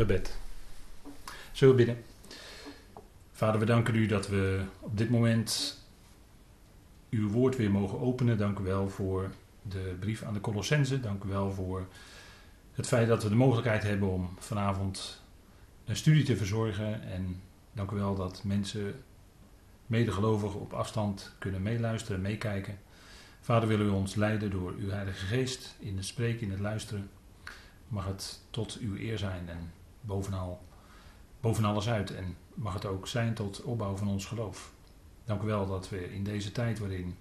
gebed. Zullen we bidden? Vader, we danken u dat we op dit moment uw woord weer mogen openen. Dank u wel voor de brief aan de Colossense. Dank u wel voor het feit dat we de mogelijkheid hebben om vanavond een studie te verzorgen. En dank u wel dat mensen, medegelovigen, op afstand kunnen meeluisteren en meekijken. Vader, willen u ons leiden door uw Heilige Geest in het spreken, in het luisteren. Mag het tot uw eer zijn en bovenal, boven alles uit. En mag het ook zijn tot opbouw van ons geloof. Dank u wel dat we in deze tijd waarin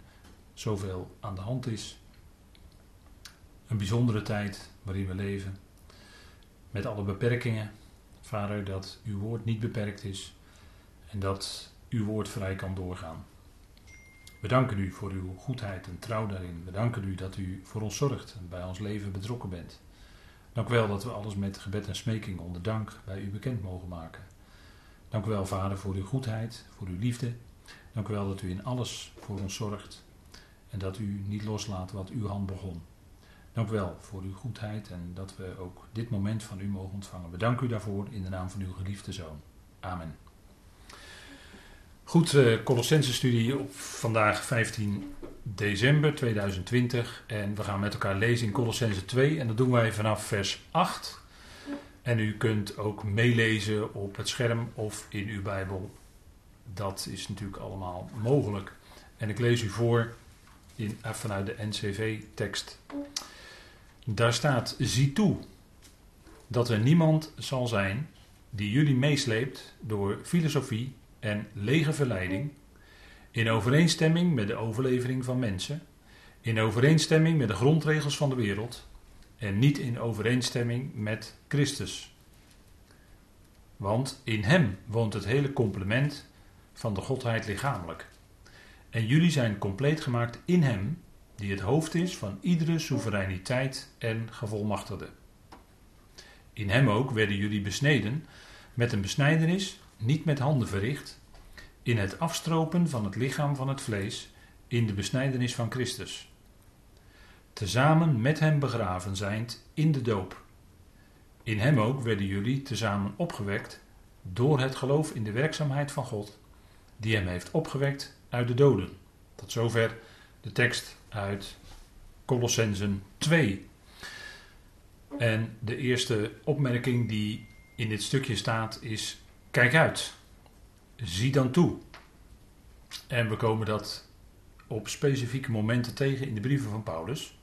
zoveel aan de hand is, een bijzondere tijd waarin we leven, met alle beperkingen, Vader, dat uw woord niet beperkt is en dat uw woord vrij kan doorgaan. We danken u voor uw goedheid en trouw daarin. We danken u dat u voor ons zorgt en bij ons leven betrokken bent. Dank u wel dat we alles met gebed en smeking onder dank bij u bekend mogen maken. Dank u wel, Vader, voor uw goedheid, voor uw liefde. Dank u wel dat u in alles voor ons zorgt en dat u niet loslaat wat uw hand begon. Dank u wel voor uw goedheid en dat we ook dit moment van u mogen ontvangen. We u daarvoor in de naam van uw geliefde Zoon. Amen. Goed, uh, Colossense studie op vandaag 15 december 2020. En we gaan met elkaar lezen in Colossense 2. En dat doen wij vanaf vers 8. En u kunt ook meelezen op het scherm of in uw Bijbel. Dat is natuurlijk allemaal mogelijk. En ik lees u voor in, eh, vanuit de NCV-tekst. Daar staat: Zie toe dat er niemand zal zijn die jullie meesleept door filosofie en lege verleiding, in overeenstemming met de overlevering van mensen, in overeenstemming met de grondregels van de wereld en niet in overeenstemming met Christus. Want in Hem woont het hele complement van de Godheid lichamelijk. En jullie zijn compleet gemaakt in Hem, die het hoofd is van iedere soevereiniteit en gevolmachtigde. In Hem ook werden jullie besneden met een besnijdenis niet met handen verricht, in het afstropen van het lichaam van het vlees, in de besnijdenis van Christus. Tezamen met hem begraven zijnd in de doop. In hem ook werden jullie tezamen opgewekt door het geloof in de werkzaamheid van God, die hem heeft opgewekt uit de doden. Tot zover de tekst uit Colossensen 2. En de eerste opmerking die in dit stukje staat is Kijk uit. Zie dan toe. En we komen dat op specifieke momenten tegen in de brieven van Paulus.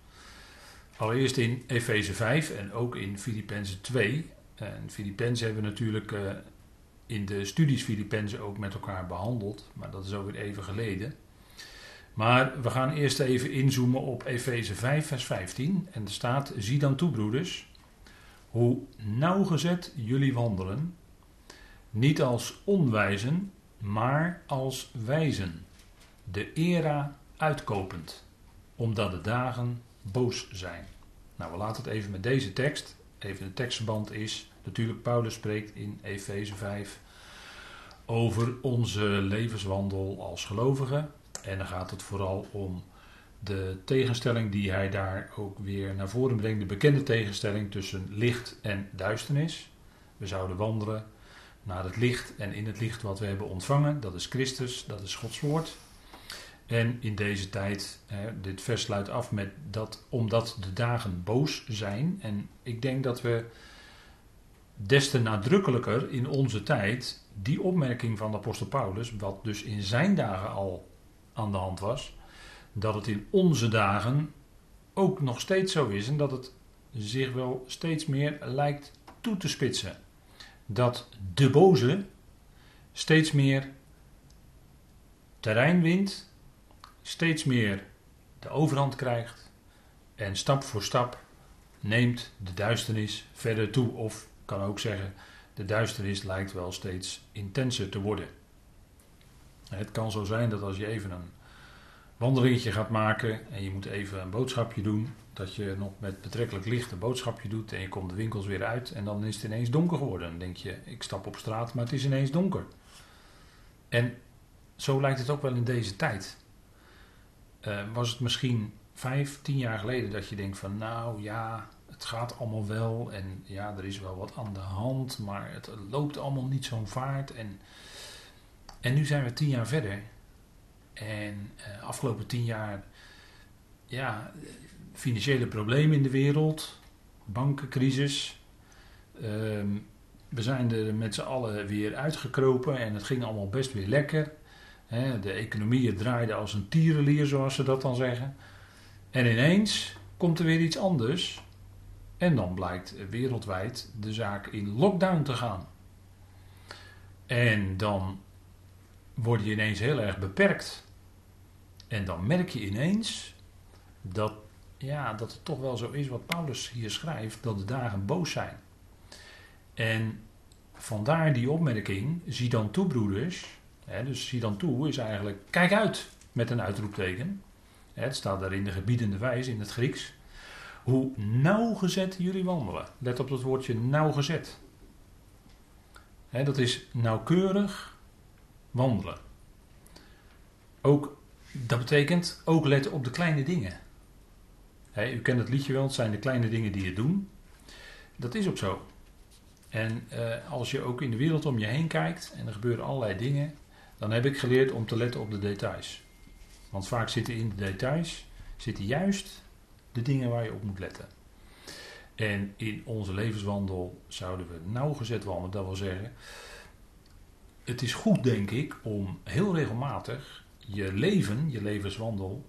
Allereerst in Efeze 5 en ook in Filippenzen 2. En Filippenzen hebben we natuurlijk uh, in de studies Filippenzen ook met elkaar behandeld. Maar dat is ook weer even geleden. Maar we gaan eerst even inzoomen op Efeze 5, vers 15. En er staat: Zie dan toe, broeders, hoe nauwgezet jullie wandelen niet als onwijzen, maar als wijzen. De era uitkopend, omdat de dagen boos zijn. Nou, we laten het even met deze tekst. Even de tekstverband is, natuurlijk Paulus spreekt in Efeze 5 over onze levenswandel als gelovigen. En dan gaat het vooral om de tegenstelling die hij daar ook weer naar voren brengt. De bekende tegenstelling tussen licht en duisternis. We zouden wandelen naar het licht en in het licht wat we hebben ontvangen. Dat is Christus, dat is Gods woord. En in deze tijd, hè, dit vers sluit af met dat omdat de dagen boos zijn. En ik denk dat we des te nadrukkelijker in onze tijd die opmerking van de apostel Paulus, wat dus in zijn dagen al aan de hand was, dat het in onze dagen ook nog steeds zo is en dat het zich wel steeds meer lijkt toe te spitsen dat de boze steeds meer terrein wint, steeds meer de overhand krijgt en stap voor stap neemt de duisternis verder toe. Of kan ook zeggen, de duisternis lijkt wel steeds intenser te worden. Het kan zo zijn dat als je even een wandelingetje gaat maken en je moet even een boodschapje doen, dat je nog met betrekkelijk licht een boodschapje doet en je komt de winkels weer uit en dan is het ineens donker geworden. Dan denk je, ik stap op straat, maar het is ineens donker. En zo lijkt het ook wel in deze tijd. Uh, was het misschien vijf, tien jaar geleden dat je denkt van nou ja, het gaat allemaal wel en ja, er is wel wat aan de hand, maar het loopt allemaal niet zo'n vaart. En, en nu zijn we tien jaar verder. En uh, afgelopen tien jaar, ja, financiële problemen in de wereld, bankencrisis. Ehm, we zijn er met z'n allen weer uitgekropen en het ging allemaal best weer lekker. de economieën draaiden als een tierenlier, zoals ze dat dan zeggen. En ineens komt er weer iets anders. En dan blijkt wereldwijd de zaak in lockdown te gaan. En dan word je ineens heel erg beperkt. En dan merk je ineens dat, ja, dat het toch wel zo is wat Paulus hier schrijft, dat de dagen boos zijn. En vandaar die opmerking, zie dan toe broeders, hè, dus zie dan toe is eigenlijk, kijk uit met een uitroepteken. Het staat daar in de gebiedende wijze in het Grieks. Hoe nauwgezet jullie wandelen. Let op dat woordje nauwgezet. He, dat is nauwkeurig wandelen. Ook, dat betekent ook letten op de kleine dingen. u kent het liedje wel, het zijn de kleine dingen die je doen. Dat is ook zo. En eh, als je ook in de wereld om je heen kijkt en er gebeuren allerlei dingen, dan heb ik geleerd om te letten op de details. Want vaak zitten in de details zitten juist de dingen waar je op moet letten. En in onze levenswandel zouden we nauwgezet wandelen. Dat wil zeggen, het is goed denk ik om heel regelmatig je leven, je levenswandel,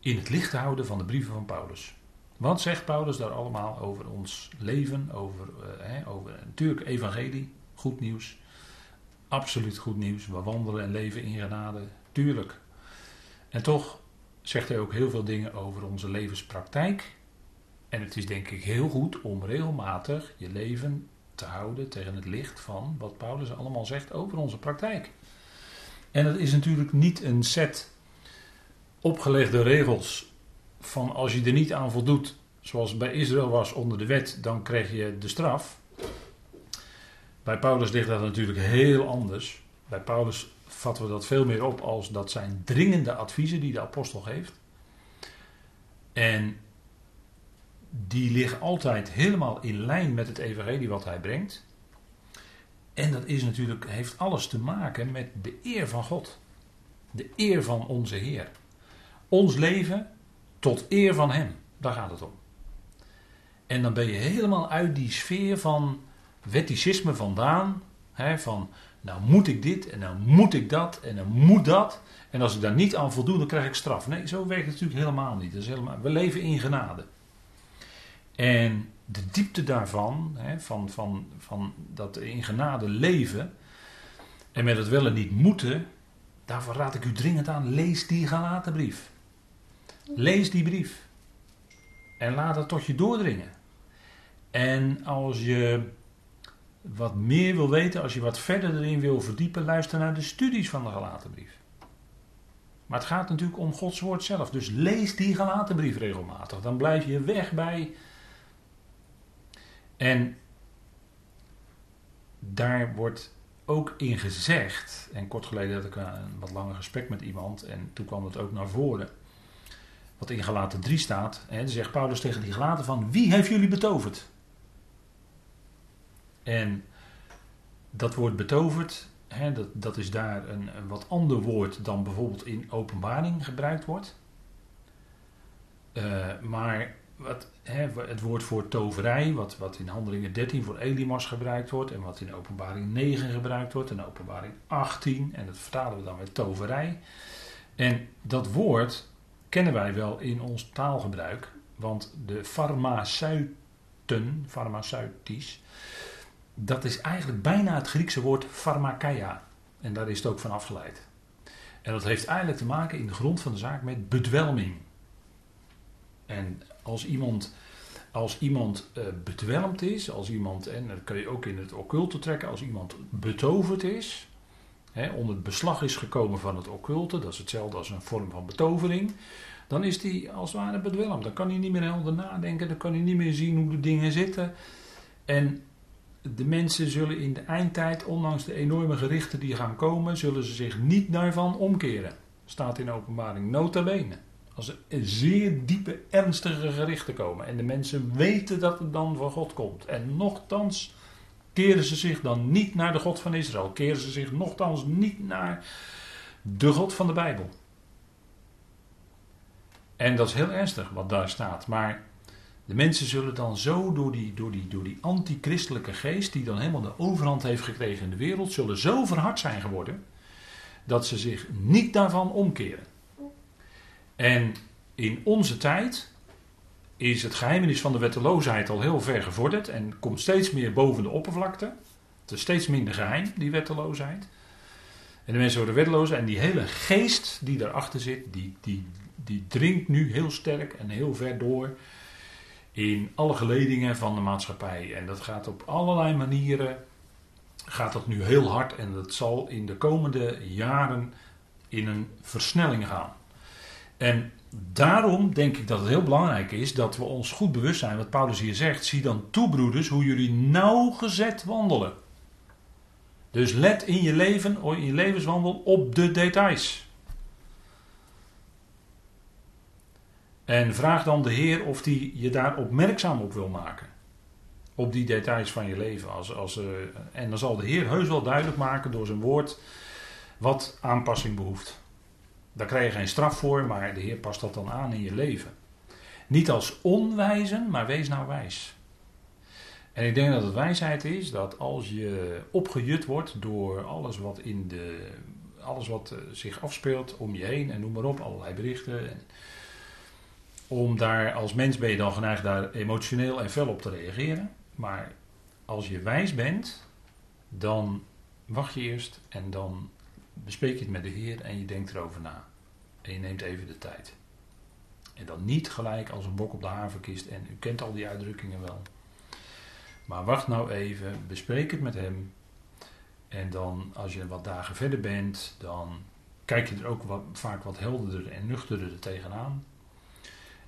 in het licht te houden van de brieven van Paulus. Wat zegt Paulus daar allemaal over ons leven, over, uh, over natuurlijk evangelie, goed nieuws, absoluut goed nieuws. We wandelen en leven in genade, tuurlijk. En toch zegt hij ook heel veel dingen over onze levenspraktijk. En het is denk ik heel goed om regelmatig je leven te houden tegen het licht van wat Paulus allemaal zegt over onze praktijk. En dat is natuurlijk niet een set opgelegde regels van als je er niet aan voldoet, zoals bij Israël was onder de wet, dan krijg je de straf. Bij Paulus ligt dat natuurlijk heel anders. Bij Paulus vatten we dat veel meer op als dat zijn dringende adviezen die de apostel geeft. En die liggen altijd helemaal in lijn met het evangelie wat hij brengt. En dat is natuurlijk, heeft alles te maken met de eer van God. De eer van onze Heer. Ons leven tot eer van Hem. Daar gaat het om. En dan ben je helemaal uit die sfeer van wetticisme vandaan. Hè, van nou moet ik dit en nou moet ik dat en dan moet dat. En als ik daar niet aan voldoe, dan krijg ik straf. Nee, zo werkt het natuurlijk helemaal niet. Helemaal, we leven in genade. En de diepte daarvan, hè, van, van, van dat in genade leven en met het wel en niet moeten, daarvoor raad ik u dringend aan, lees die Galatenbrief. Lees die brief. En laat het tot je doordringen. En als je wat meer wil weten, als je wat verder erin wil verdiepen, luister naar de studies van de Galatenbrief. Maar het gaat natuurlijk om Gods woord zelf. Dus lees die Galatenbrief regelmatig. Dan blijf je weg bij. En daar wordt ook in gezegd. En kort geleden had ik een wat langer gesprek met iemand. En toen kwam het ook naar voren. Wat in Galaten 3 staat. Hè, zegt Paulus tegen die Galaten van. Wie heeft jullie betoverd? En dat woord betoverd, hè, dat, dat is daar een, wat ander woord dan bijvoorbeeld in openbaring gebruikt wordt. Uh, maar wat, hè, het woord voor toverij, wat, wat in handelingen 13 voor Elimas gebruikt wordt en wat in openbaring 9 gebruikt wordt en openbaring 18 en dat vertalen we dan met toverij. En dat woord kennen wij wel in ons taalgebruik, want de farmaceuten, farmaceutisch, dat is eigenlijk bijna het Griekse woord pharmakeia. En daar is het ook van afgeleid. En dat heeft eigenlijk te maken in de grond van de zaak met bedwelming. En als iemand, als iemand uh, bedwelmd is, als iemand, en dat kun je ook in het occulte trekken, als iemand betoverd is, hè, onder het beslag is gekomen van het occulte, dat is hetzelfde als een vorm van betovering, dan is die als het ware bedwelmd. Dan kan hij niet meer helder nadenken, dan kan hij niet meer zien hoe de dingen zitten. En de mensen zullen in de eindtijd, ondanks de enorme gerichten die gaan komen, zullen ze zich niet daarvan omkeren. Staat in openbaring nota bene. Als er zeer diepe, ernstige gerichten komen. En de mensen weten dat het dan van God komt. En nochtans keren ze zich dan niet naar de God van Israël. Keren ze zich nochtans niet naar de God van de Bijbel. En dat is heel ernstig wat daar staat. Maar de mensen zullen dan zo door die, door die, door die antichristelijke geest, die dan helemaal de overhand heeft gekregen in de wereld, zullen zo verhard zijn geworden dat ze zich niet daarvan omkeren. En in onze tijd is het geheimenis van de wetteloosheid al heel ver gevorderd en komt steeds meer boven de oppervlakte. Het is steeds minder geheim, die wetteloosheid. En de mensen worden wetteloos en die hele geest die daarachter zit, die, die, die dringt nu heel sterk en heel ver door in alle geledingen van de maatschappij. En dat gaat op allerlei manieren, gaat dat nu heel hard en dat zal in de komende jaren in een versnelling gaan. En daarom denk ik dat het heel belangrijk is dat we ons goed bewust zijn wat Paulus hier zegt. Zie dan toe, broeders, hoe jullie nauwgezet wandelen. Dus let in je leven, in je levenswandel op de details. En vraag dan de Heer of hij je daar opmerkzaam op wil maken. Op die details van je leven. Als, als, uh, en dan zal de Heer heus wel duidelijk maken door zijn woord wat aanpassing behoeft. Daar krijg je geen straf voor, maar de Heer past dat dan aan in je leven. Niet als onwijzen, maar wees nou wijs. En ik denk dat het wijsheid is dat als je opgejut wordt door alles wat in de alles wat eh, zich afspeelt om je heen en noem maar op, allerlei berichten. En om daar als mens ben je dan geneigd daar emotioneel en fel op te reageren. Maar als je wijs bent, dan wacht je eerst en dan bespreek je het met de Heer en je denkt erover na. En je neemt even de tijd. En dan niet gelijk als een bok op de haverkist. En u kent al die uitdrukkingen wel. Maar wacht nou even, bespreek het met hem. En dan, als je wat dagen verder bent, dan kijk je er ook wat, vaak wat helderder en nuchterder tegenaan.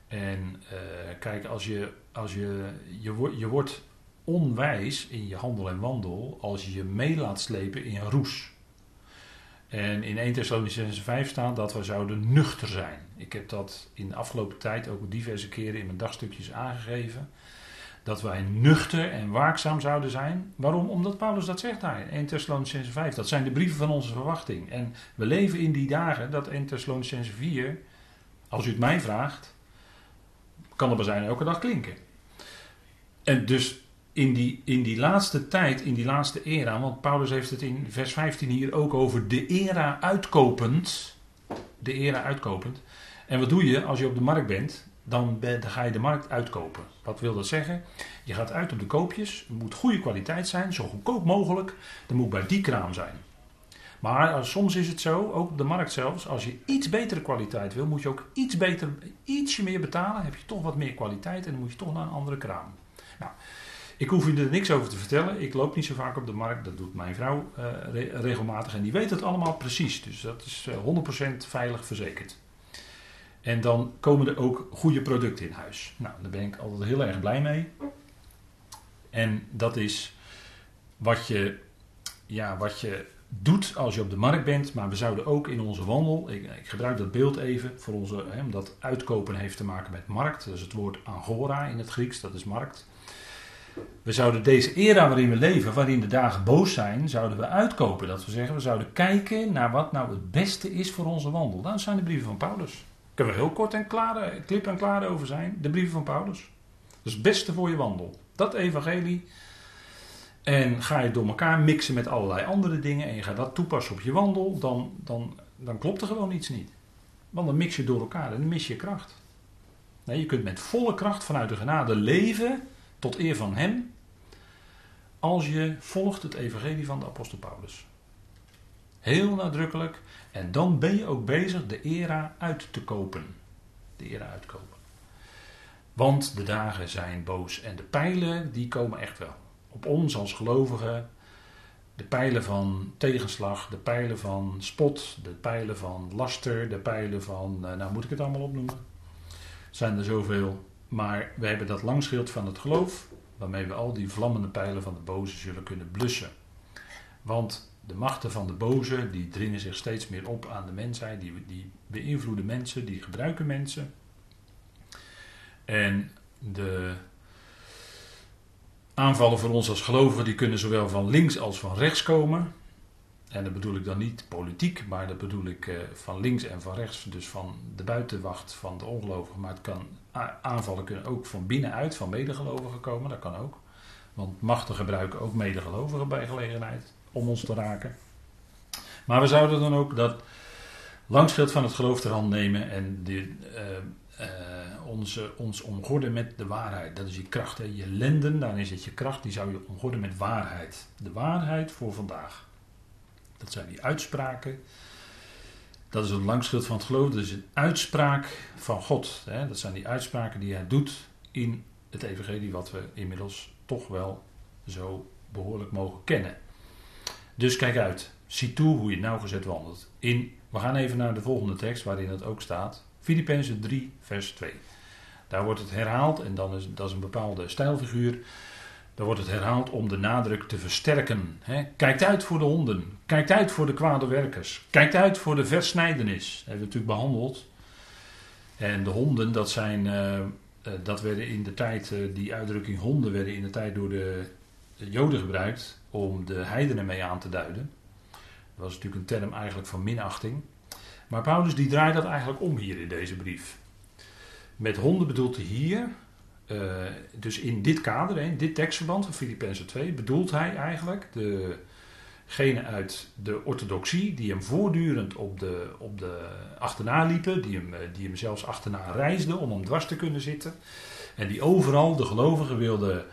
En uh, kijk, als je, als je, je, je wordt onwijs in je handel en wandel als je je mee laat slepen in roes. En in 1 Thessalonicense 5 staat dat we zouden nuchter zijn. Ik heb dat in de afgelopen tijd ook diverse keren in mijn dagstukjes aangegeven. Dat wij nuchter en waakzaam zouden zijn. Waarom? Omdat Paulus dat zegt daar in 1 Thessalonicense 5. Dat zijn de brieven van onze verwachting. En we leven in die dagen dat 1 Thessalonicense 4, als u het mij vraagt, kan er maar zijn elke dag klinken. En dus in die, in die laatste tijd, in die laatste era, want Paulus heeft het in vers 15 hier ook over de era uitkopend. De era uitkopend. En wat doe je als je op de markt bent? Dan, ga je de markt uitkopen. Wat wil dat zeggen? Je gaat uit op de koopjes. Het moet goede kwaliteit zijn, zo goedkoop mogelijk. Dan moet bij die kraam zijn. Maar soms is het zo, ook op de markt zelfs, als je iets betere kwaliteit wil, moet je ook iets beter, ietsje meer betalen. Heb je toch wat meer kwaliteit en dan moet je toch naar een andere kraam. Ik hoef u er niks over te vertellen. Ik loop niet zo vaak op de markt. Dat doet mijn vrouw uh, regelmatig. En die weet het allemaal precies. Dus dat is uh, 100% veilig verzekerd. En dan komen er ook goede producten in huis. Nou, daar ben ik altijd heel erg blij mee. En dat is wat je, ja, wat je doet als je op de markt bent. Maar we zouden ook in onze wandel. Ik, ik gebruik dat beeld even. Voor onze, hè, omdat uitkopen heeft te maken met markt. Dat is het woord agora in het Grieks. Dat is markt. We zouden deze era waarin we leven, waarin de dagen boos zijn, zouden we uitkopen. Dat we zeggen, we zouden kijken naar wat nou het beste is voor onze wandel. Dat zijn de brieven van Paulus. Daar kunnen we heel kort en klaar, klip en klaar over zijn. De brieven van Paulus. Dat is het beste voor je wandel. Dat evangelie. En ga je door elkaar mixen met allerlei andere dingen en je gaat dat toepassen op je wandel, dan, dan, dan klopt er gewoon iets niet. Want dan mix je door elkaar en dan mis je kracht. Nee, je kunt met volle kracht vanuit de genade leven tot eer van Hem, als je volgt het evangelie van de apostel Paulus. Heel nadrukkelijk. En dan ben je ook bezig de era uit te kopen. De era uitkopen. Want de dagen zijn boos en de pijlen die komen echt wel. Op ons als gelovigen. De pijlen van tegenslag, de pijlen van spot, de pijlen van laster, de pijlen van, eh, nou moet ik het allemaal opnoemen. Zijn er zoveel. Maar we hebben dat langschild van het geloof, waarmee we al die vlammende pijlen van de boze zullen kunnen blussen. Want de machten van de boze, die dringen zich steeds meer op aan de mensheid, die, die beïnvloeden mensen, die gebruiken mensen. En de aanvallen voor ons als gelovigen, die kunnen zowel van links als van rechts komen. En dat bedoel ik dan niet politiek, maar dat bedoel ik eh, van links en van rechts, dus van de buitenwacht van de ongelovigen. Maar het kan, aanvallen kunnen ook van binnenuit, van medegelovigen komen, dat kan ook. Want machten gebruiken ook medegelovigen bij gelegenheid om ons te raken. Maar we zouden dan ook dat langschild van het geloof ter hand nemen en uh, uh, onze, ons omgorden met de waarheid. Dat is je kracht. Hè? Je lenden, daarin zit je kracht, die zou je omgorden met waarheid. De waarheid voor vandaag. Dat zijn die uitspraken. Dat is het langschild van het geloof. Dat is een uitspraak van God. Hè? Dat zijn die uitspraken die hij doet in het evangelie, wat we inmiddels toch wel zo behoorlijk mogen kennen. Dus kijk uit. Zie toe hoe je nauwgezet wandelt. In, we gaan even naar de volgende tekst waarin het ook staat. Filippenzen 3, vers 2. Daar wordt het herhaald en dan is dat is een bepaalde stijlfiguur. Daar wordt het herhaald om de nadruk te versterken. He, kijkt uit voor de honden. Kijkt uit voor de kwade werkers. Kijkt uit voor de versnijdenis. Dat hebben we natuurlijk behandeld. En de honden, dat zijn. Uh, dat werden in de tijd, uh, die uitdrukking honden werden in de tijd door de, de Joden gebruikt om de heidenen mee aan te duiden. Dat was natuurlijk een term eigenlijk van minachting. Maar Paulus die draait dat eigenlijk om hier in deze brief. Met honden bedoelt hij hier, uh, dus in dit kader, in dit tekstverband van Filippenzen 2, bedoelt hij eigenlijk degene uit de orthodoxie die hem voortdurend op de, op de achterna liepen, die hem, eh, die hem zelfs achterna reisden om hem dwars te kunnen zitten. En die overal de gelovigen wilden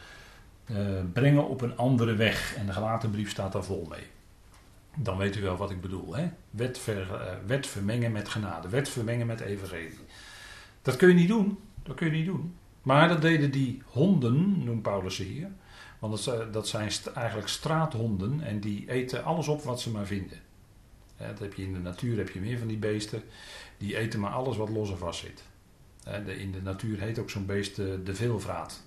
uh, brengen op een andere weg. En de gelaten brief staat daar vol mee. Dan weet u wel wat ik bedoel. Hè? Wet, ver, wet vermengen met genade. Wet vermengen met evangelie. Dat kun je niet doen. Dat kun je niet doen. Maar dat deden die honden, noemt Paulus ze hier. Want dat, zijn eigenlijk straathonden. En die eten alles op wat ze maar vinden. Dat heb je in de natuur heb je meer van die beesten. Die eten maar alles wat los en vast zit. In de natuur heet ook zo'n beest de veelvraat.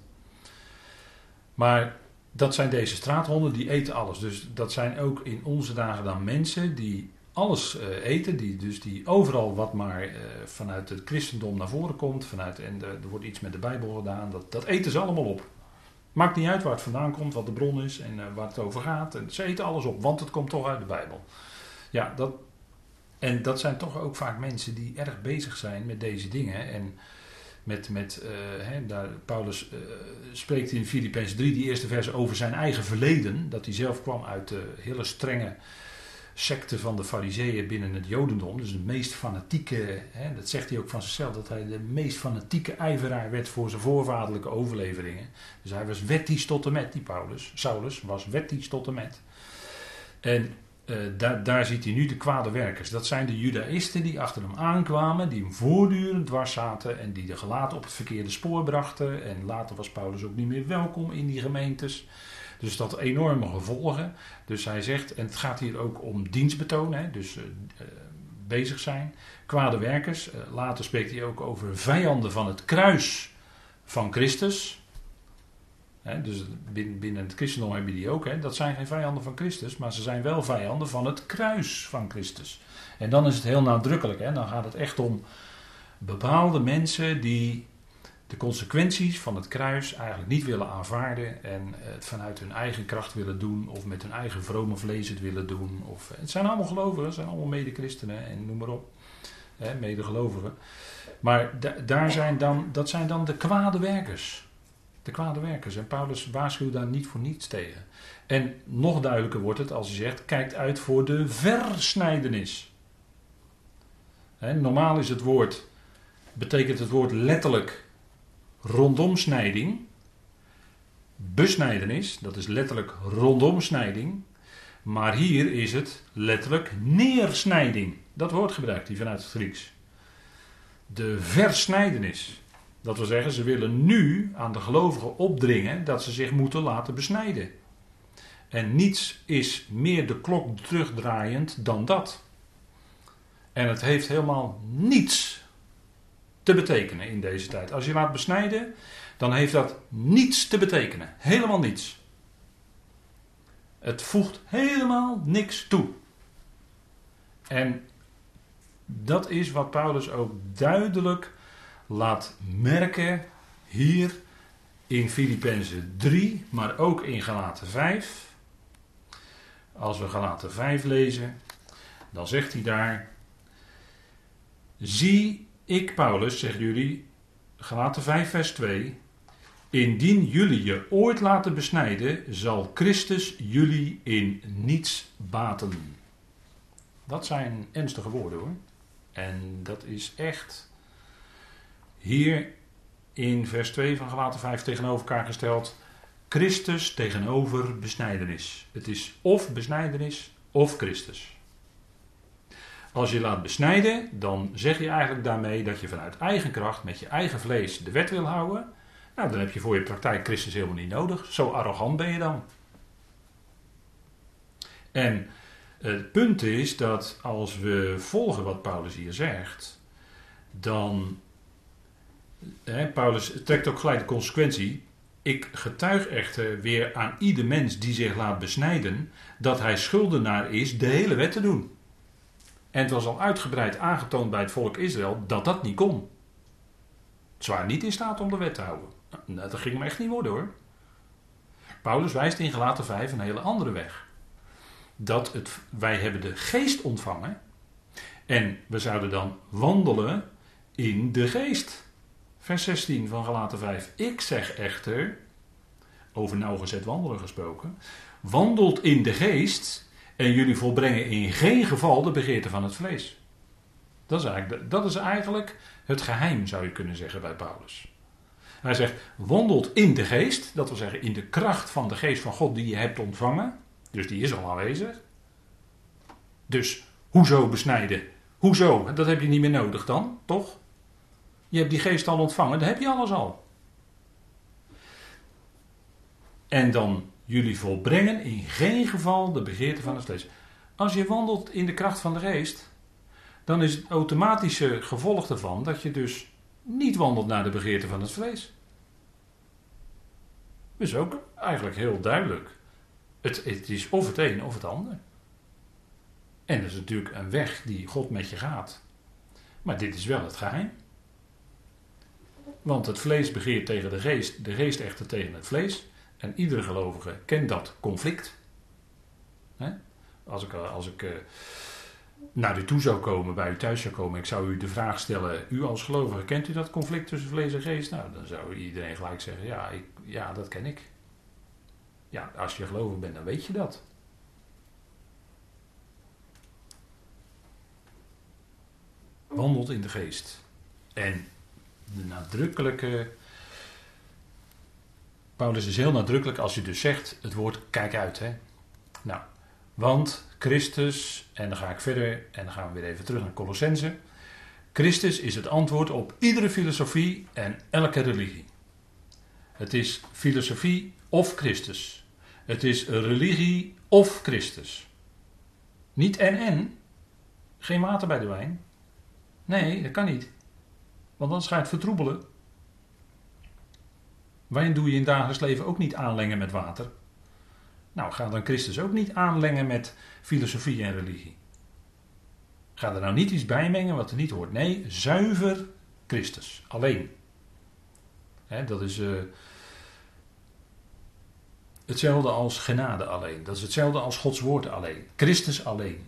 Maar dat zijn deze straathonden, die eten alles. Dus dat zijn ook in onze dagen dan mensen die alles uh, eten, die, dus die overal wat maar uh, vanuit het christendom naar voren komt, vanuit, en de, er wordt iets met de Bijbel gedaan, dat, dat eten ze allemaal op. Maakt niet uit waar het vandaan komt, wat de bron is en uh, waar het over gaat. Ze eten alles op, want het komt toch uit de Bijbel. Ja, dat, en dat zijn toch ook vaak mensen die erg bezig zijn met deze dingen. En met, met uh, daar, Paulus uh, spreekt in Filippenzen 3, die eerste vers, over zijn eigen verleden. Dat hij zelf kwam uit de hele strenge secte van de fariseeën binnen het jodendom. Dus de meest fanatieke, hè, dat zegt hij ook van zichzelf, dat hij de meest fanatieke ijveraar werd voor zijn voorvaderlijke overleveringen. Dus hij was wettisch tot en met, die Paulus. Saulus was wettisch tot en met. En uh, daar, daar ziet hij nu de kwade werkers. Dat zijn de judaïsten die achter hem aankwamen, die hem voortdurend dwars zaten en die de gelaten op het verkeerde spoor brachten. En later was Paulus ook niet meer welkom in die gemeentes. Dus dat enorme gevolgen. Dus hij zegt, en het gaat hier ook om dienstbetoon, hè, dus uh, uh, bezig zijn. Kwade werkers. later spreekt hij ook over vijanden van het kruis van Christus. He, dus binnen, binnen, het christendom heb je die ook. He. Dat zijn geen vijanden van Christus, maar ze zijn wel vijanden van het kruis van Christus. En dan is het heel nadrukkelijk. He. Dan gaat het echt om bepaalde mensen die de consequenties van het kruis eigenlijk niet willen aanvaarden en het vanuit hun eigen kracht willen doen of met hun eigen vrome vlees het willen doen. Of, het zijn allemaal gelovigen, het zijn allemaal mede-christenen en noem maar op, mede-gelovigen. Maar daar zijn dan, dat zijn dan de kwade werkers. De kwade werkers. En Paulus waarschuwt daar niet voor niets tegen. En nog duidelijker wordt het als hij zegt: kijkt uit voor de versnijdenis. Normaal is het woord, betekent het woord letterlijk rondomsnijding. Besnijdenis, dat is letterlijk rondomsnijding. Maar hier is het letterlijk neersnijding. Dat woord gebruikt hij vanuit het Grieks. De versnijdenis. Dat wil zeggen, ze willen nu aan de gelovigen opdringen dat ze zich moeten laten besnijden. En niets is meer de klok terugdraaiend dan dat. En het heeft helemaal niets te betekenen in deze tijd. Als je laat besnijden, dan heeft dat niets te betekenen. Helemaal niets. Het voegt helemaal niks toe. En dat is wat Paulus ook duidelijk laat merken hier in Filippenzen 3, maar ook in Galaten 5. Als we Galaten 5 lezen, dan zegt hij daar: Zie ik, Paulus, zeggen jullie, Galaten 5, vers 2. Indien jullie je ooit laten besnijden, zal Christus jullie in niets baten. Dat zijn ernstige woorden hoor. En dat is echt hier in vers 2 van Galaten 5 tegenover elkaar gesteld. Christus tegenover besnijdenis. Het is of besnijdenis of Christus. Als je laat besnijden, dan zeg je eigenlijk daarmee dat je vanuit eigen kracht met je eigen vlees de wet wil houden. Nou, dan heb je voor je praktijk Christus helemaal niet nodig. Zo arrogant ben je dan. En het punt is dat als we volgen wat Paulus hier zegt, dan. Hè, Paulus trekt ook gelijk de consequentie. Ik getuig echter weer aan ieder mens die zich laat besnijden dat hij schuldenaar is de hele wet te doen. En het was al uitgebreid aangetoond bij het volk Israël dat dat niet kon. Zwaar niet in staat om de wet te houden. Nou, dat ging hem echt niet worden hoor. Paulus wijst in Gelaten 5 een hele andere weg. Dat het, wij hebben de geest ontvangen en we zouden dan wandelen in de geest. Vers 16 van Gelaten 5. Ik zeg echter, over nauwgezet wandelen gesproken, wandelt in de geest en jullie volbrengen in geen geval de begeerte van het vlees. Dat is, eigenlijk, dat is eigenlijk het geheim, zou je kunnen zeggen, bij Paulus. Hij zegt, wandelt in de geest, dat wil zeggen in de kracht van de geest van God die je hebt ontvangen. Dus die is al aanwezig. Dus, hoezo besnijden? Hoezo? Dat heb je niet meer nodig dan, toch? Je hebt die geest al ontvangen, dan heb je alles al. En dan jullie volbrengen in geen geval de begeerte van het vlees. Als je wandelt in de kracht van de geest, dan is het automatische gevolg ervan dat je dus niet wandelt naar de begeerte van het vlees. Is ook eigenlijk heel duidelijk. Het, het is of het een of het ander. En dat is natuurlijk een weg die God met je gaat. Maar dit is wel het geheim. Want het vlees begeert tegen de geest, de geest echter tegen het vlees. En iedere gelovige kent dat conflict. Als ik, als ik eh, naar u toe zou komen, bij u thuis zou komen, ik zou u de vraag stellen: U als gelovige, kent u dat conflict tussen vlees en geest? Nou, dan zou iedereen gelijk zeggen: Ja, ik, ja dat ken ik. Ja, als je gelovig bent, dan weet je dat. Wandelt in de geest. En de nadrukkelijke Paulus is heel nadrukkelijk als je dus zegt het woord kijk uit. Hè? Nou, want Christus, en dan ga ik verder en dan gaan we weer even terug naar Colossense. Christus is het antwoord op iedere filosofie en elke religie. Het is filosofie of Christus. Het is religie of Christus. Niet en en. Geen water bij de wijn. Nee, dat kan niet. Want dan ga je het vertroebelen. Wijn doe je in dagelijks leven ook niet aanlengen met water. Nou, ga dan Christus ook niet aanlengen met filosofie en religie. Ga er nou niet iets bij mengen wat er niet hoort. Nee, zuiver Christus. Alleen. dat is uh, hetzelfde als genade alleen. Dat is hetzelfde als Gods woord alleen. Christus alleen.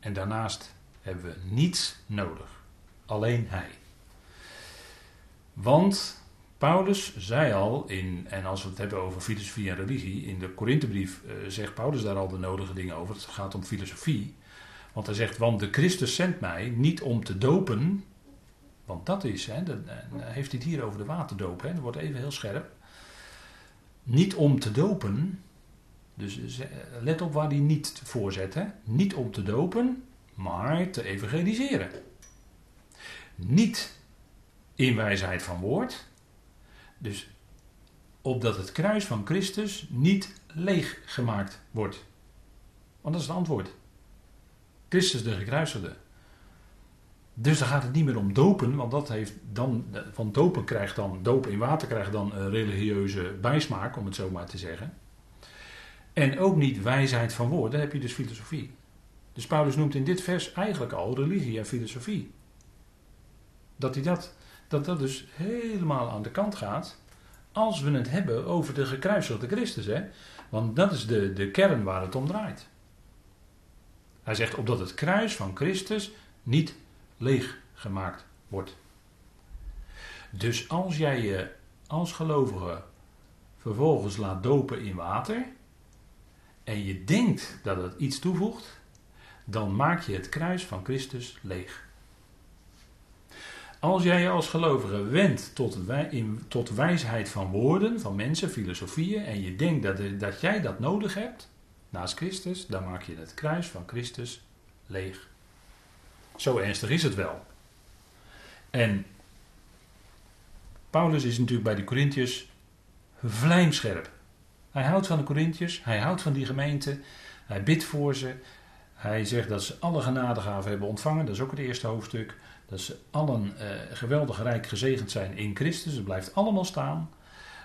En daarnaast hebben we niets nodig. Alleen Hij. Want Paulus zei al, in, en als we het hebben over filosofie en religie, in de Korinthebrief uh, zegt Paulus daar al de nodige dingen over. Het gaat om filosofie. Want hij zegt, want de Christus zendt mij niet om te dopen, want dat is, hè, dan heeft hij het hier over de waterdoop, hè, dat wordt even heel scherp. Niet om te dopen, dus eh, let op waar hij niet voor zet, hè. niet om te dopen, maar te evangeliseren. Niet in wijsheid van woord, dus opdat het kruis van Christus niet leeg gemaakt wordt. Want dat is het antwoord. Christus de gekruisigde. Dus dan gaat het niet meer om dopen, want dat heeft dan, van dopen krijgt dan, dopen in water krijgt dan een religieuze bijsmaak, om het zo maar te zeggen. En ook niet wijsheid van woorden, heb je dus filosofie. Dus Paulus noemt in dit vers eigenlijk al religie en filosofie. Dat hij dat, dat, dat dus helemaal aan de kant gaat als we het hebben over de gekruisigde Christus. Hè? Want dat is de, de kern waar het om draait. Hij zegt opdat het kruis van Christus niet leeg gemaakt wordt. Dus als jij je als gelovige vervolgens laat dopen in water en je denkt dat het iets toevoegt, dan maak je het kruis van Christus leeg. Als jij als gelovige wendt tot, in, tot wijsheid van woorden, van mensen, filosofieën, en je denkt dat, dat jij dat nodig hebt, naast Christus, dan maak je het kruis van Christus leeg. Zo ernstig is het wel. En Paulus is natuurlijk bij de Corinthiërs vlijmscherp. Hij houdt van de Corinthiërs, hij houdt van die gemeente, hij bidt voor ze. Hij zegt dat ze alle genadegaven hebben ontvangen, dat is ook het eerste hoofdstuk. Dat ze allen eh, geweldig rijk gezegend zijn in Christus, het blijft allemaal staan.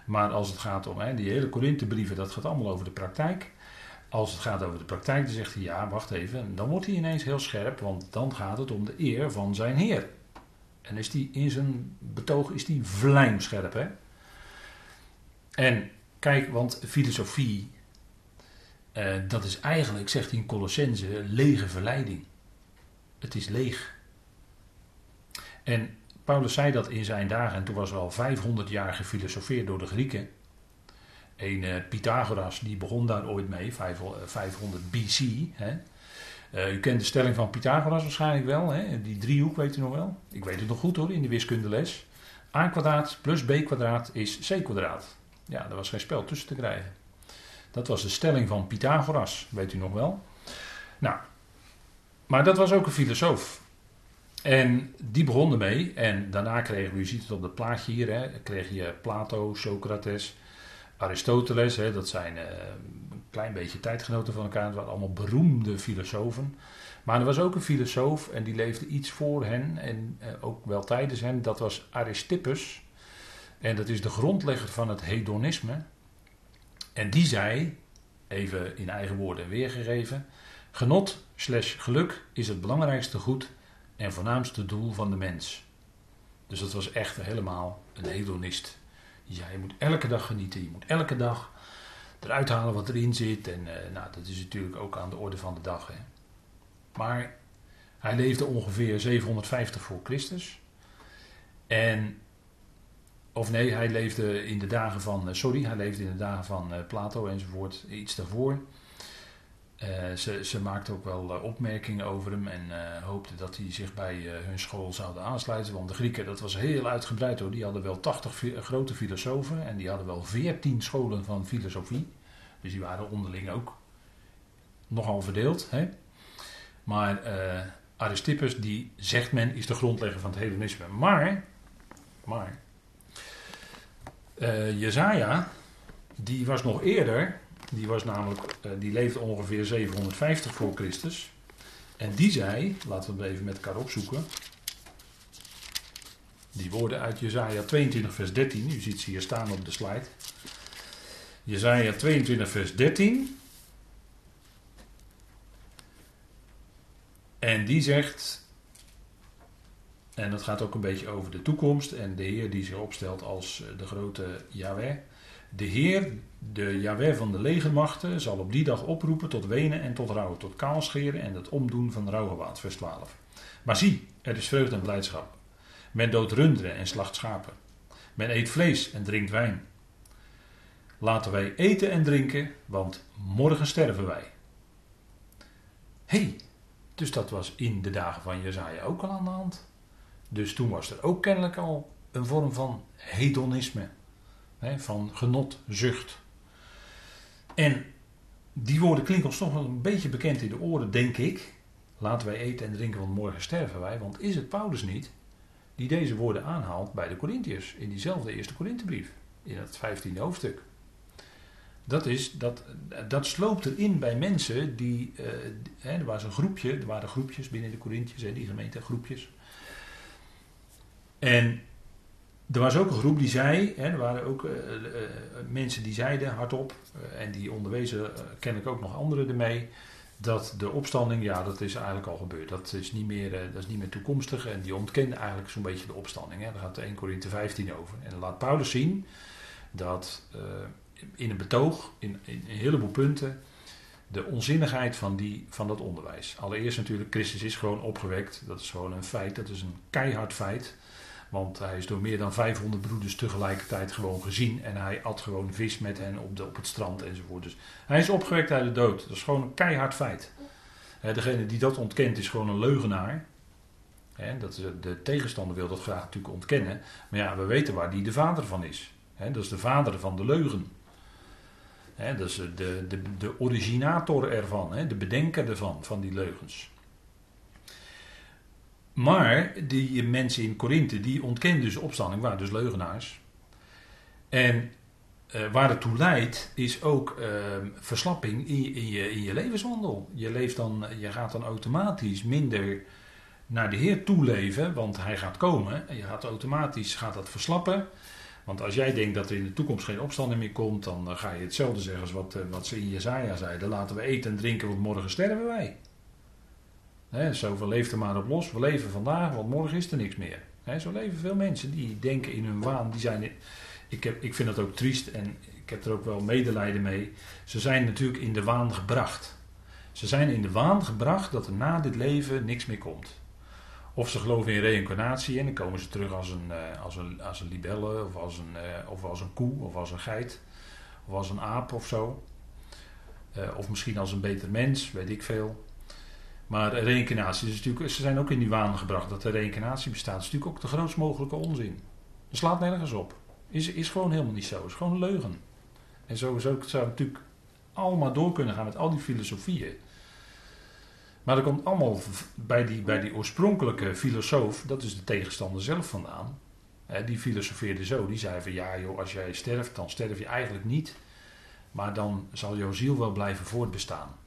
Maar als het gaat om hè, die hele Korinthebrieven, dat gaat allemaal over de praktijk. Als het gaat over de praktijk, dan zegt hij ja, wacht even. Dan wordt hij ineens heel scherp, want dan gaat het om de eer van zijn Heer. En is die in zijn betoog is die vlijmscherp. Hè? En kijk, want filosofie, eh, dat is eigenlijk, zegt hij in Colossense, lege verleiding. Het is leeg. En Paulus zei dat in zijn dagen, en toen was er al 500 jaar gefilosofeerd door de Grieken. Een uh, Pythagoras, die begon daar ooit mee, 500 eh, BC. Hè? Uh, u kent de stelling van Pythagoras waarschijnlijk wel, hè? die driehoek weet u nog wel. Ik weet het nog goed hoor, in de wiskundeles. a kwadraat plus b kwadraat is c kwadraat. Ja, er was geen spel tussen te krijgen. Dat was de stelling van Pythagoras, weet u nog wel. Nou, maar dat was ook een filosoof. En die begon ermee. En daarna kregen we, u ziet het op het plaatje hier, hè, kreeg je Plato, Socrates, Aristoteles. Hè, dat zijn uh, een klein beetje tijdgenoten van elkaar. Het waren allemaal beroemde filosofen. Maar er was ook een filosoof en die leefde iets voor hen en uh, ook wel tijdens hen. Dat was Aristippus. En dat is de grondlegger van het hedonisme. En die zei, even in eigen woorden weergegeven: Genot slash geluk is het belangrijkste goed en voornaamste doel van de mens. Dus dat was echt helemaal een hedonist. Ja, je moet elke dag genieten, je moet elke dag eruit halen wat erin zit. En uh, nou, dat is natuurlijk ook aan de orde van de dag. Hè. Maar hij leefde ongeveer 750 voor Christus. En, of nee, hij leefde in de dagen van, eh, sorry, hij leefde in de dagen van uh, Plato enzovoort, iets daarvoor. Uh, ze, ze maakte ook wel uh, opmerkingen over hem en uh, hoopte dat hij zich bij hun school zouden aansluiten. Want de Grieken, dat was heel uitgebreid hoor. Die hadden wel 80 grote filosofen en die hadden wel 14 scholen van filosofie. Dus die waren onderling ook nogal verdeeld. Hè? Maar Aristippus, die zegt men, is de grondlegger van het hedonisme. Maar, maar, Jezaja, die was nog eerder die was namelijk, uh, die leefde ongeveer 750 voor Christus. En die zei, laten we het even met elkaar opzoeken. Die woorden uit Jezaja 22 vers 13. U ziet ze hier staan op de slide. Jezaja 22 vers 13. En die zegt, en dat gaat ook een beetje over de toekomst en de Heer die zich opstelt als eh, de grote Yahweh. De Heer, de Jahweh van de legermachten, zal op die dag oproepen tot wenen en tot rouwen, tot kaalscheren en het omdoen van rouwgewaad, vers 12. Maar zie, er is vreugde en blijdschap. Men doodt runderen en slacht schapen. Men eet vlees en drinkt wijn. Laten wij eten en drinken, want morgen sterven wij. Hey, dus dat was in de dagen van Jezaja ook al aan de hand. Dus toen was er ook kennelijk al een vorm van hedonisme van genot, zucht. En die woorden klinken ons toch een beetje bekend in de oren, denk ik. Laten wij eten en drinken, want morgen sterven wij. Want is het Paulus niet die deze woorden aanhaalt bij de Corinthiërs in diezelfde eerste Korinthebrief, in het vijftiende hoofdstuk? Dat, is, dat, dat sloopt erin bij mensen die. Hè, er was een groepje, er waren groepjes binnen de Corinthiërs, die gemeente groepjes. En er was ook een groep die zei, hè, er waren ook uh, uh, mensen die zeiden hardop, en die onderwezen, ken ik ook nog anderen ermee, dat de opstanding, ja, dat is eigenlijk al gebeurd. Dat is niet meer, dat is niet meer toekomstig en die ontkende eigenlijk zo'n beetje de opstanding. Hè. Daar gaat 1 Korinthe 15 over. En dan laat Paulus zien dat in een betoog, in, in, een heleboel punten, de onzinnigheid van, die, van dat onderwijs. Allereerst natuurlijk, Christus is gewoon opgewekt. Dat is gewoon een feit, dat is een keihard feit. Want hij is door meer dan 500 broeders tegelijkertijd gewoon gezien. En hij at gewoon vis met hen op, de, op het strand enzovoort. Dus hij is opgewekt uit de dood. Dat is gewoon een keihard feit. degene die dat ontkent is gewoon een leugenaar. dat is, de tegenstander wil dat graag natuurlijk ontkennen. Maar ja, we weten waar die de vader van is. dat is de vader van de leugen. dat is de, de, de originator ervan, de bedenker ervan, van die leugens. Maar die mensen in Korinthe, die ontkenden dus opstanding, waren dus leugenaars. En uh, waar het toe leidt, is ook uh, verslapping in, je, in je levenswandel. Je, leeft dan, je gaat dan automatisch minder naar de Heer toe leven, want Hij gaat komen. En je gaat automatisch gaat dat verslappen. Want als jij denkt dat er in de toekomst geen opstanding meer komt, dan ga je hetzelfde zeggen als wat, uh, wat ze in Jezaja zeiden. Laten we eten en drinken, want morgen sterven wij. He, zo leeft er maar op los. We leven vandaag, want morgen is er niks meer. Zo leven veel mensen die denken in hun waan. Die zijn, ik, heb, ik vind dat ook triest en ik heb er ook wel medelijden mee. Ze zijn natuurlijk in de waan gebracht. Ze zijn in de waan gebracht dat er na dit leven niks meer komt. Of ze geloven in reïncarnatie en dan komen ze terug als een, uh, als een, als een libelle of als een, uh, of als een koe of als een geit of als een aap of zo. Uh, of misschien als een beter mens, weet ik veel. Maar reïncarnatie is natuurlijk, ze zijn ook in die waan gebracht dat de reïncarnatie bestaat. Dat is natuurlijk ook de grootst mogelijke onzin. Dat slaat nergens op. Is, is gewoon helemaal niet zo. is gewoon een leugen. En zo zou het natuurlijk allemaal door kunnen gaan met al die filosofieën. Maar dat komt allemaal bij die, bij die oorspronkelijke filosoof, dat is de tegenstander zelf vandaan. die filosofeerde zo, die zei van ja joh, als jij sterft, dan sterf je eigenlijk niet. Maar dan zal jouw ziel wel blijven voortbestaan.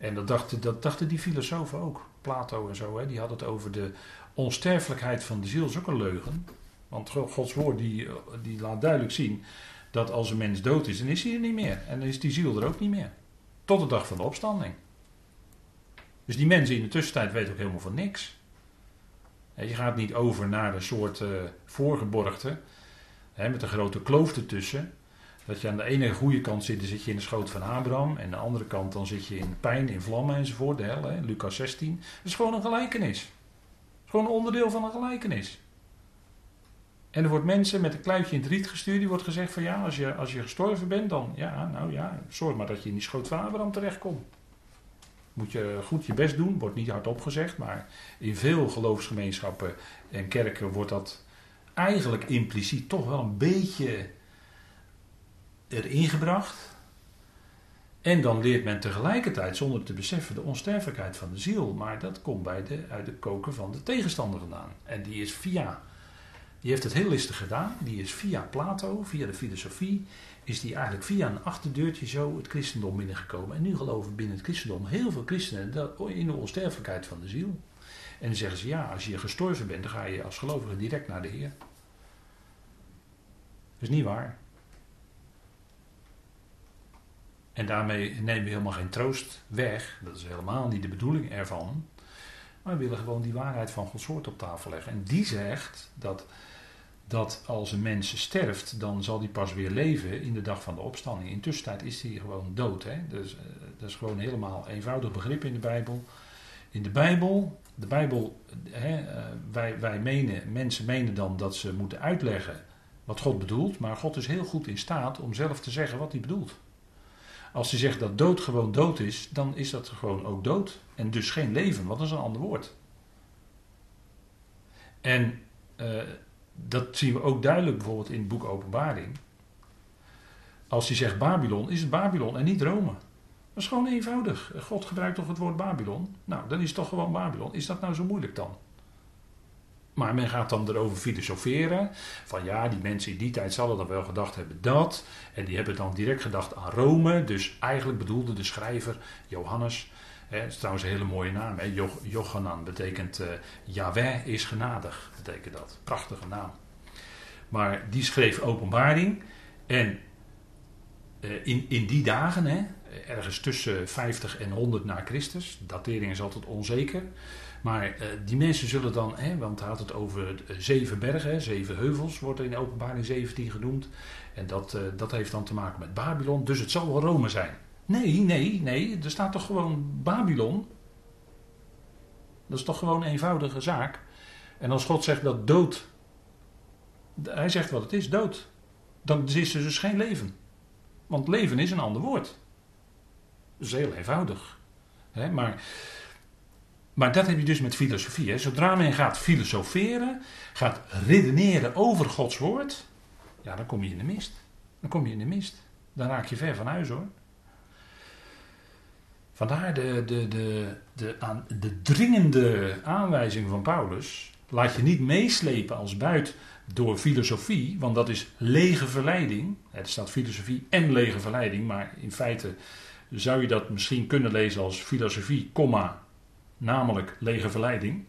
En dat dachten, dat dachten die filosofen ook. Plato en zo, hè, die hadden het over de onsterfelijkheid van de ziel. Dat is ook een leugen. Want Gods woord die, die laat duidelijk zien dat als een mens dood is, dan is hij er niet meer. En dan is die ziel er ook niet meer. Tot de dag van de opstanding. Dus die mensen in de tussentijd weten ook helemaal van niks. Je gaat niet over naar een soort uh, voorgeborgte, hè, met een grote kloof ertussen. Dat je aan de ene goede kant zit, dan zit je in de schoot van Abraham. En aan de andere kant dan zit je in pijn, in vlammen enzovoort. De hel, hè, Lucas 16. Dat is gewoon een gelijkenis. Is gewoon een onderdeel van een gelijkenis. En er wordt mensen met een kluitje in het riet gestuurd. Die wordt gezegd van ja, als je, als je gestorven bent, dan ja, nou ja, zorg maar dat je in die schoot van Abraham terechtkomt. Moet je goed je best doen, wordt niet hardop gezegd, maar in veel geloofsgemeenschappen en kerken wordt dat eigenlijk impliciet toch wel een beetje erin gebracht. En dan leert men tegelijkertijd, zonder te beseffen, de onsterfelijkheid van de ziel. Maar dat komt bij de, uit de koken van de tegenstander vandaan. En die is via, die heeft het heel listig gedaan. Die is via Plato, via de filosofie, is die eigenlijk via een achterdeurtje zo het christendom binnengekomen. En nu geloven binnen het christendom heel veel christenen in de onsterfelijkheid van de ziel. En dan zeggen ze, ja, als je gestorven bent, dan ga je als gelovige direct naar de Heer. Dat is niet waar. En daarmee nemen we helemaal geen troost weg. Dat is helemaal niet de bedoeling ervan. Maar we willen gewoon die waarheid van Gods woord op tafel leggen. En die zegt dat, dat als een mens sterft, dan zal die pas weer leven in de dag van de opstanding. In tussentijd is hij gewoon dood. Hè? Dus, dat is gewoon helemaal eenvoudig begrip in de Bijbel. In de Bijbel, de Bijbel, hè, uh, wij, wij menen, mensen menen dan dat ze moeten uitleggen wat God bedoelt. Maar God is heel goed in staat om zelf te zeggen wat hij bedoelt. Als hij zegt dat dood gewoon dood is, dan is dat gewoon ook dood. En dus geen leven, wat is een ander woord. En uh, dat zien we ook duidelijk bijvoorbeeld in het boek Openbaring. Als hij zegt Babylon, is het Babylon en niet Rome. Dat is gewoon eenvoudig. God gebruikt toch het woord Babylon? Nou, dan is het toch gewoon Babylon. Is dat nou zo moeilijk dan? Maar men gaat dan erover filosoferen. Van ja, die mensen in die tijd zullen dan wel gedacht hebben dat. En die hebben dan direct gedacht aan Rome. Dus eigenlijk bedoelde de schrijver Johannes. Hè, dat is trouwens een hele mooie naam. Hè, Jochanan betekent uh, Yahweh is genadig. Betekent dat. Prachtige naam. Maar die schreef openbaring. En eh, in, in die dagen, hè, ergens tussen 50 en 100 na Christus, datering is altijd onzeker. Maar uh, die mensen zullen dan, hè, want hij had het over uh, zeven bergen, zeven heuvels, wordt er in openbaring 17 genoemd. En dat, uh, dat heeft dan te maken met Babylon, dus het zal wel Rome zijn. Nee, nee, nee, er staat toch gewoon Babylon. Dat is toch gewoon een eenvoudige zaak. En als God zegt dat dood, hij zegt wat het is, dood. Dan is er dus geen leven. Want leven is een ander woord. Dat is heel eenvoudig. Hè? Maar, maar dat heb je dus met filosofie. Hè? Zodra men gaat filosoferen, gaat redeneren over Gods woord, ja, dan kom je in de mist. Dan kom je in de mist. Dan raak je ver van huis hoor. Vandaar de, de, de, de, aan, de dringende aanwijzing van Paulus. Laat je niet meeslepen als buit door filosofie, want dat is lege verleiding. Er staat filosofie en lege verleiding, maar in feite zou je dat misschien kunnen lezen als filosofie, comma, namelijk lege verleiding.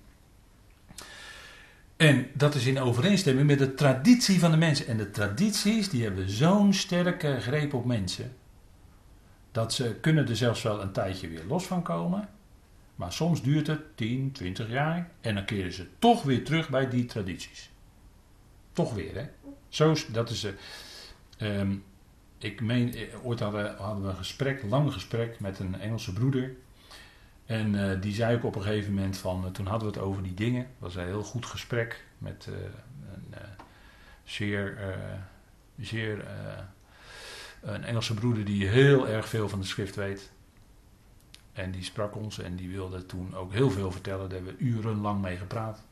En dat is in overeenstemming met de traditie van de mensen. En de tradities die hebben zo'n sterke greep op mensen. Dat ze kunnen er zelfs wel een tijdje weer los van komen. Maar soms duurt het 10, 20 jaar. En dan keren ze toch weer terug bij die tradities. Toch weer, hè? Zo, dat is. Uh, ik meen, eh, ooit hadden, hadden we een gesprek, lang gesprek met een Engelse broeder. En uh, die zei ook op een gegeven moment van, uh, toen hadden we het over die dingen. Was een heel goed gesprek met uh, een zeer, zeer een Engelse broeder die heel erg veel van de schrift weet. En die sprak ons en die wilde toen ook heel veel vertellen. Daar hebben we urenlang mee gepraat.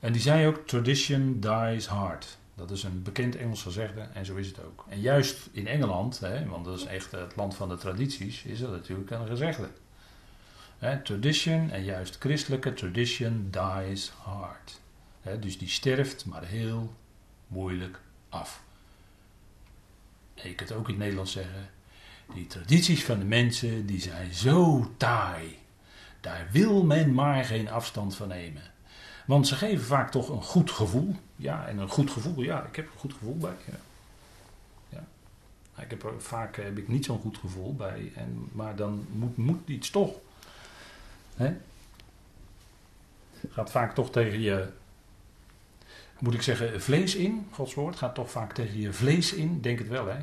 En die zei ook, tradition dies hard. Dat is een bekend Engels gezegde en zo is het ook. En juist in Engeland, hè, want dat is echt het land van de tradities, is dat natuurlijk een gezegde. Tradition en juist christelijke tradition dies hard. Dus die sterft maar heel moeilijk af. En je kunt ook in het Nederlands zeggen, die tradities van de mensen die zijn zo taai. Daar wil men maar geen afstand van nemen. Want ze geven vaak toch een goed gevoel. Ja, en een goed gevoel, ja, ik heb een goed gevoel bij. Ja. ja. Ik heb vaak heb ik niet zo'n goed gevoel bij. En, maar dan moet, moet iets toch. Gaat vaak toch tegen je, moet ik zeggen, vlees in. Gods woord gaat toch vaak tegen je vlees in. Denk het wel, hè.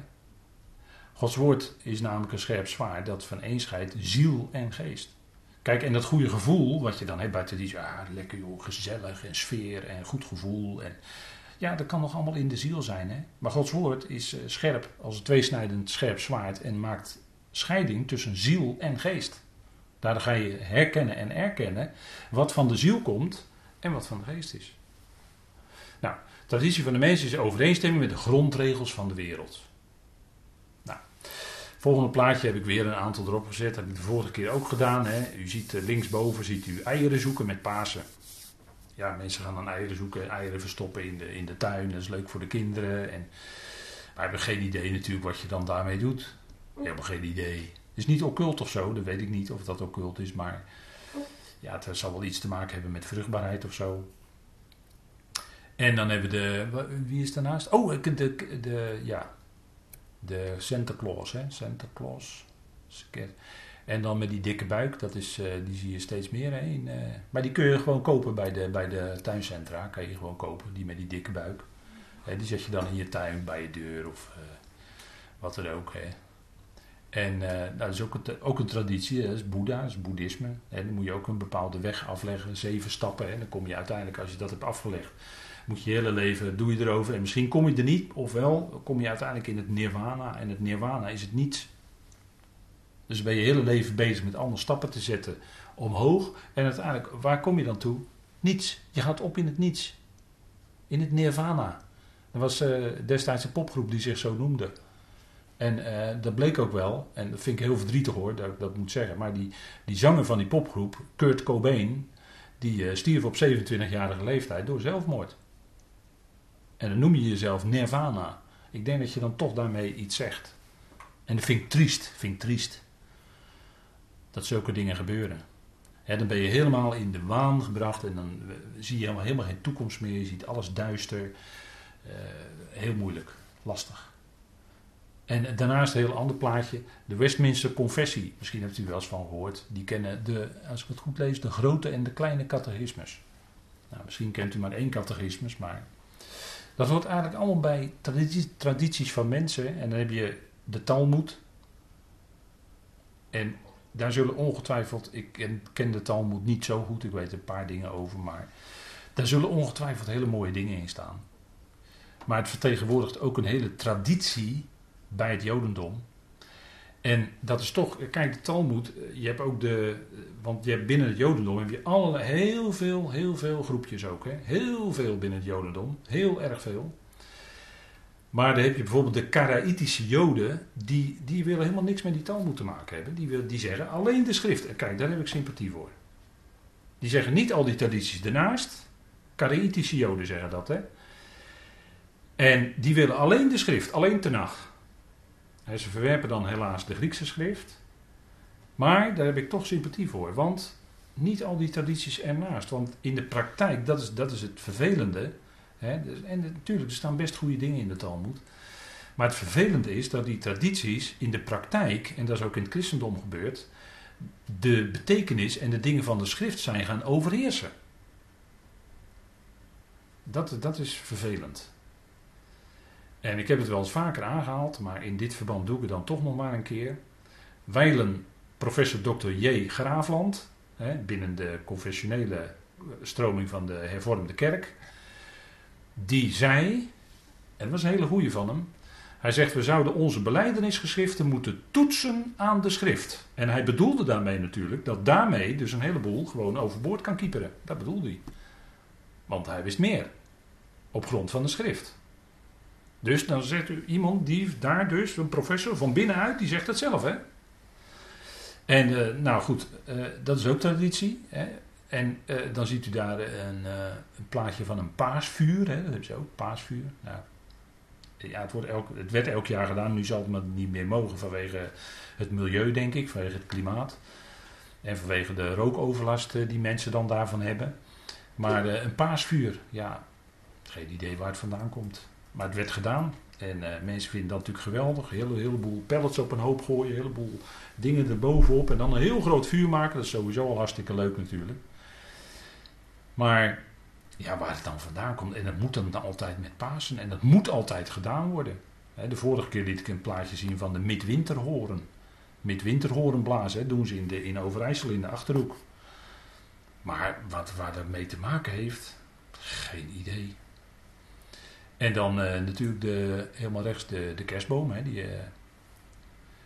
Gods woord is namelijk een scherp zwaard dat van een scheidt ziel en geest. Kijk, en dat goede gevoel wat je dan hebt buiten die, ah, lekker joh, gezellig en sfeer en goed gevoel. En, ja, dat kan nog allemaal in de ziel zijn. Hè? Maar Gods woord is uh, scherp, als een tweesnijdend scherp zwaard en maakt scheiding tussen ziel en geest. Daardoor ga je herkennen en erkennen wat van de ziel komt en wat van de geest is. Nou, traditie van de mensen is overeenstemming met de grondregels van de wereld. Volgende plaatje heb ik weer een aantal erop gezet. Dat heb ik de vorige keer ook gedaan. Hè. U ziet eh, linksboven ziet u eieren zoeken met Pasen. Ja, mensen gaan dan eieren zoeken, eieren verstoppen in de, in de tuin. Dat is leuk voor de kinderen. En wij hebben geen idee natuurlijk wat je dan daarmee doet. Helemaal geen idee. Het is niet occult of zo, dat weet ik niet of dat occult is. Maar ja, het zal wel iets te maken hebben met vruchtbaarheid of zo. En dan hebben we de. Wie is daarnaast? Oh, de, de, de ja, de Santa Claus, hè? Santa Claus. En dan met die dikke buik, dat is, uh, die zie je steeds meer. Hè? In, uh, maar die kun je gewoon kopen bij de, bij de tuincentra. Kan je gewoon kopen, die met die dikke buik. Hè, die zet je dan in je tuin, bij je deur of uh, wat er ook. Hè. En nou, dat is ook, een, ook een traditie, dat is Boeddha, dat is boeddhisme. Hè. Dan moet je ook een bepaalde weg afleggen, zeven stappen. En dan kom je uiteindelijk, als je dat hebt afgelegd, moet je hele leven, doe je erover. En misschien kom je er niet, ofwel kom je uiteindelijk in het nirvana. En het nirvana is het niets. Dus ben je hele leven bezig met allemaal stappen te zetten omhoog. En uiteindelijk, waar kom je dan toe? Niets. Je gaat op in het niets. In het nirvana. Er was uh, destijds een popgroep die zich zo noemde. En uh, dat bleek ook wel, en dat vind ik heel verdrietig hoor, dat ik dat moet zeggen. Maar die, die zanger van die popgroep, Kurt Cobain, die uh, stierf op 27-jarige leeftijd door zelfmoord. En dan noem je jezelf nirvana. Ik denk dat je dan toch daarmee iets zegt. En dat vind ik triest, vind ik triest. Dat zulke dingen gebeuren. dan ben je helemaal in de waan gebracht en dan zie je helemaal, helemaal geen toekomst meer. Je ziet alles duister. heel moeilijk, lastig. En daarnaast een heel ander plaatje, de Westminster Confessie. Misschien hebt u wel eens van gehoord. Die kennen, de, als ik het goed lees, de grote en de kleine catechismus. Nou, misschien kent u maar één catechismus, maar dat hoort eigenlijk allemaal bij tradities van mensen. En dan heb je de Talmud. En daar zullen ongetwijfeld, ik ken de Talmud niet zo goed, ik weet een paar dingen over, maar daar zullen ongetwijfeld hele mooie dingen in staan. Maar het vertegenwoordigt ook een hele traditie bij het Jodendom. En dat is toch, kijk, de Talmud, je hebt ook de, want je hebt binnen het Jodendom heb je allerlei, heel veel, heel veel groepjes ook. Hè? Heel veel binnen het Jodendom, heel erg veel. Maar dan heb je bijvoorbeeld de Karaïtische Joden, die, die willen helemaal niks met die Talmud te maken hebben. Die, wil, die zeggen alleen de schrift. En kijk, daar heb ik sympathie voor. Die zeggen niet al die tradities ernaast. Karaïtische Joden zeggen dat, hè. En die willen alleen de schrift, alleen Tenach. Ze verwerpen dan helaas de Griekse schrift. Maar daar heb ik toch sympathie voor. Want niet al die tradities ernaast. Want in de praktijk, dat is, dat is het vervelende. Hè, dus, en natuurlijk, er staan best goede dingen in de Talmud. Maar het vervelende is dat die tradities in de praktijk, en dat is ook in het christendom gebeurd, de betekenis en de dingen van de schrift zijn gaan overheersen. Dat, dat is vervelend. En ik heb het wel eens vaker aangehaald, maar in dit verband doe ik het dan toch nog maar een keer. Wijlen professor Dr. J. Graafland, hè, binnen de confessionele stroming van de hervormde kerk, die zei, en dat was een hele goeie van hem, hij zegt we zouden onze beleidenisgeschriften moeten toetsen aan de schrift. En hij bedoelde daarmee natuurlijk dat daarmee dus een heleboel gewoon overboord kan kieperen. Dat bedoelde hij. Want hij wist meer. Op grond van de schrift. Dus dan zegt u iemand die daar dus, een professor van binnenuit, die zegt het zelf, hè? En uh, nou goed, uh, dat is ook traditie. Hè? En uh, dan ziet u daar een, een, plaatje van een paasvuur, hè? dat hebben ze ook, paasvuur. Nou, ja, het, wordt elk, het werd elk jaar gedaan, nu zal het maar niet meer mogen vanwege het milieu, denk ik, vanwege het klimaat. En vanwege de rookoverlast die mensen dan daarvan hebben. Maar een paasvuur, ja, geen idee waar het vandaan komt. Maar het werd gedaan. En uh, mensen vinden dat natuurlijk geweldig. Een hele, heleboel pellets op een hoop gooien. Een heleboel dingen erbovenop. En dan een heel groot vuur maken. Dat is sowieso al hartstikke leuk natuurlijk. Maar ja, waar het dan vandaan komt. En dat moet dan altijd met Pasen. En dat moet altijd gedaan worden. de vorige keer liet ik een plaatje zien van de midwinterhoren. Midwinterhoren blazen. doen ze in, de, in Overijssel in de Achterhoek. Maar wat, waar dat mee te maken heeft, geen idee. En dan uh, natuurlijk de, helemaal rechts de, de kerstboom. Hè, die uh,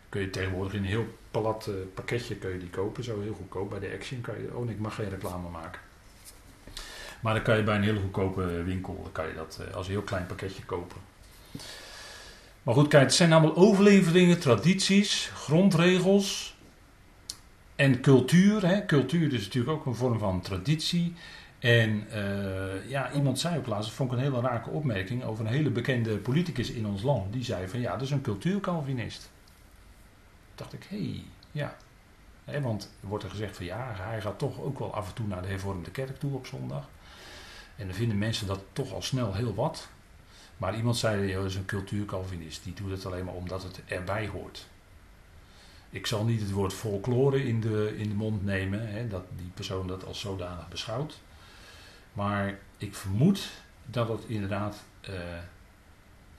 kun je tegenwoordig in een heel plat uh, pakketje kun je die kopen. Zo heel goedkoop. Bij de Action kan je... Oh, ik mag geen reclame maken. Maar dan kan je bij een hele goedkope winkel kan je dat als een heel klein pakketje kopen. Maar goed, kijk, het zijn allemaal overleveringen, tradities, grondregels en cultuur. Hè. Cultuur is natuurlijk ook een vorm van traditie. En uh, ja, iemand zei ook laatst, dat vond ik een hele rake opmerking over een hele bekende politicus in ons land. Die zei van ja, dat is een cultuurcalvinist. dacht ik, hé, ja. want wordt er gezegd van ja, hij gaat toch ook wel af en toe naar de hervormde kerk toe op zondag. En dan vinden mensen dat toch al snel heel wat. Maar iemand zei, dat is een cultuurcalvinist. Die doet het alleen maar omdat het erbij hoort. Ik zal niet het woord folklore in de, in de mond nemen, dat die persoon dat als zodanig beschouwt. Maar ik vermoed dat het inderdaad, uh,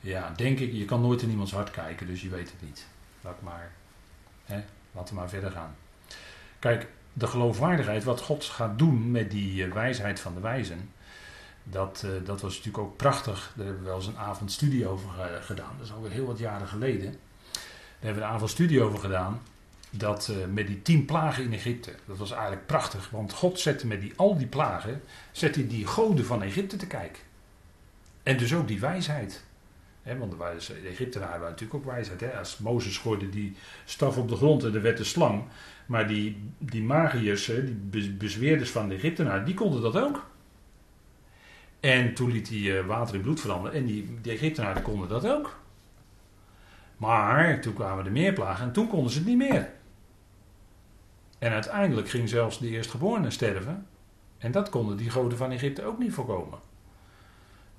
ja, denk ik, je kan nooit in iemands hart kijken, dus je weet het niet. Laat maar, hè, laten we maar verder gaan. Kijk, de geloofwaardigheid, wat God gaat doen met die uh, wijsheid van de wijzen, dat, uh, dat was natuurlijk ook prachtig. Daar hebben we wel eens een avondstudie over gedaan. Dat is alweer heel wat jaren geleden. Daar hebben we een avondstudie over gedaan dat uh, met die tien plagen in Egypte, dat was eigenlijk prachtig, want God zette met die, al die plagen, zette die goden van Egypte te kijken. En dus ook die wijsheid. He, want de, de Egyptenaren waren natuurlijk ook wijsheid. He. Als Mozes gooide die staf op de grond en er werd een slang. Maar die, die magiërs, die bezweerders van de Egyptenaren, die konden dat ook. En toen liet hij uh, water in bloed veranderen. En die, die Egyptenaren konden dat ook. Maar toen kwamen de meerplagen en toen konden ze het niet meer. En uiteindelijk ging zelfs de eerstgeborene sterven. En dat konden die goden van Egypte ook niet voorkomen.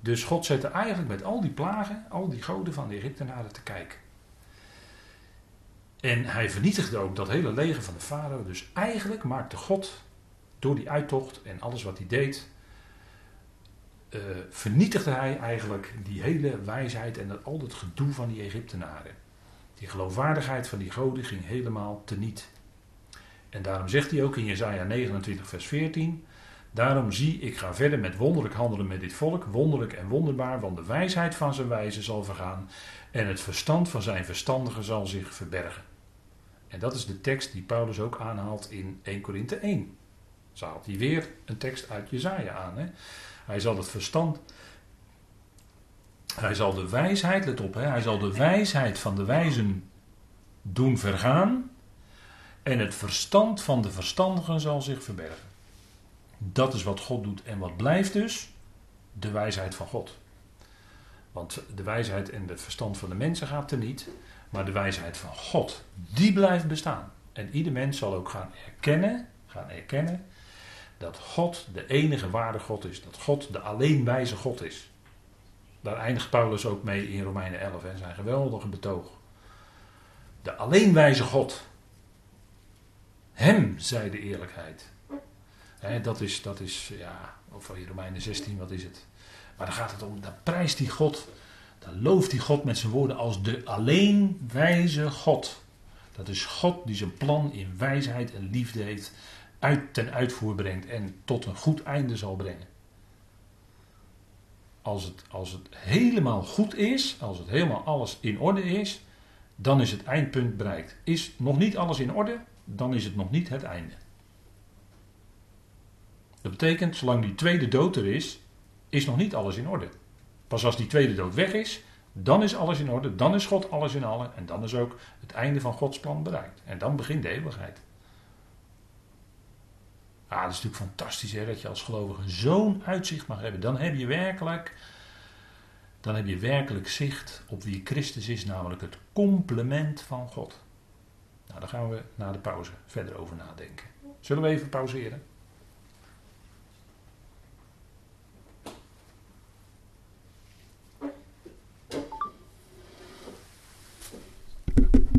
Dus God zette eigenlijk met al die plagen, al die goden van de Egyptenaren te kijken. En hij vernietigde ook dat hele leger van de farao. Dus eigenlijk maakte God door die uittocht en alles wat hij deed, uh, vernietigde hij eigenlijk die hele wijsheid en al dat gedoe van die Egyptenaren. Die geloofwaardigheid van die goden ging helemaal teniet. En daarom zegt hij ook in Jesaja 29 vers 14... Daarom zie ik ga verder met wonderlijk handelen met dit volk, wonderlijk en wonderbaar, want de wijsheid van zijn wijze zal vergaan en het verstand van zijn verstandigen zal zich verbergen. En dat is de tekst die Paulus ook aanhaalt in 1 Korinthe 1. Zo haalt hij weer een tekst uit Jezaja aan. Hè? Hij zal het verstand, hij zal de wijsheid, let op, hè, hij zal de wijsheid van de wijzen doen vergaan en het verstand van de verstandigen zal zich verbergen. Dat is wat God doet. En wat blijft dus? De wijsheid van God. Want de wijsheid en het verstand van de mensen gaat er niet. Maar de wijsheid van God, die blijft bestaan. En ieder mens zal ook gaan erkennen, gaan erkennen dat God de enige ware God is. Dat God de alleen wijze God is. Daar eindigt Paulus ook mee in Romeinen 11 en zijn geweldige betoog. De alleen wijze God. Hem zij de eerlijkheid dat is, dat is, ja, of in Romeinen 16, wat is het? Maar dan gaat het om, dan prijst die God, dan looft die God met zijn woorden als de alleen wijze God. Dat is God die zijn plan in wijsheid en liefde heeft, uit ten uitvoer brengt en tot een goed einde zal brengen. Als het, als het helemaal goed is, als het helemaal alles in orde is, dan is het eindpunt bereikt. Is nog niet alles in orde, dan is het nog niet het einde. Dat betekent, zolang die tweede dood er is, is nog niet alles in orde. Pas als die tweede dood weg is, dan is alles in orde, dan is God alles in allen en dan is ook het einde van Gods plan bereikt. En dan begint de eeuwigheid. Ah, dat is natuurlijk fantastisch hè, dat je als gelovige zo'n uitzicht mag hebben. Dan heb je werkelijk, dan heb je werkelijk zicht op wie Christus is, namelijk het complement van God. Nou, daar gaan we na de pauze verder over nadenken. Zullen we even pauzeren?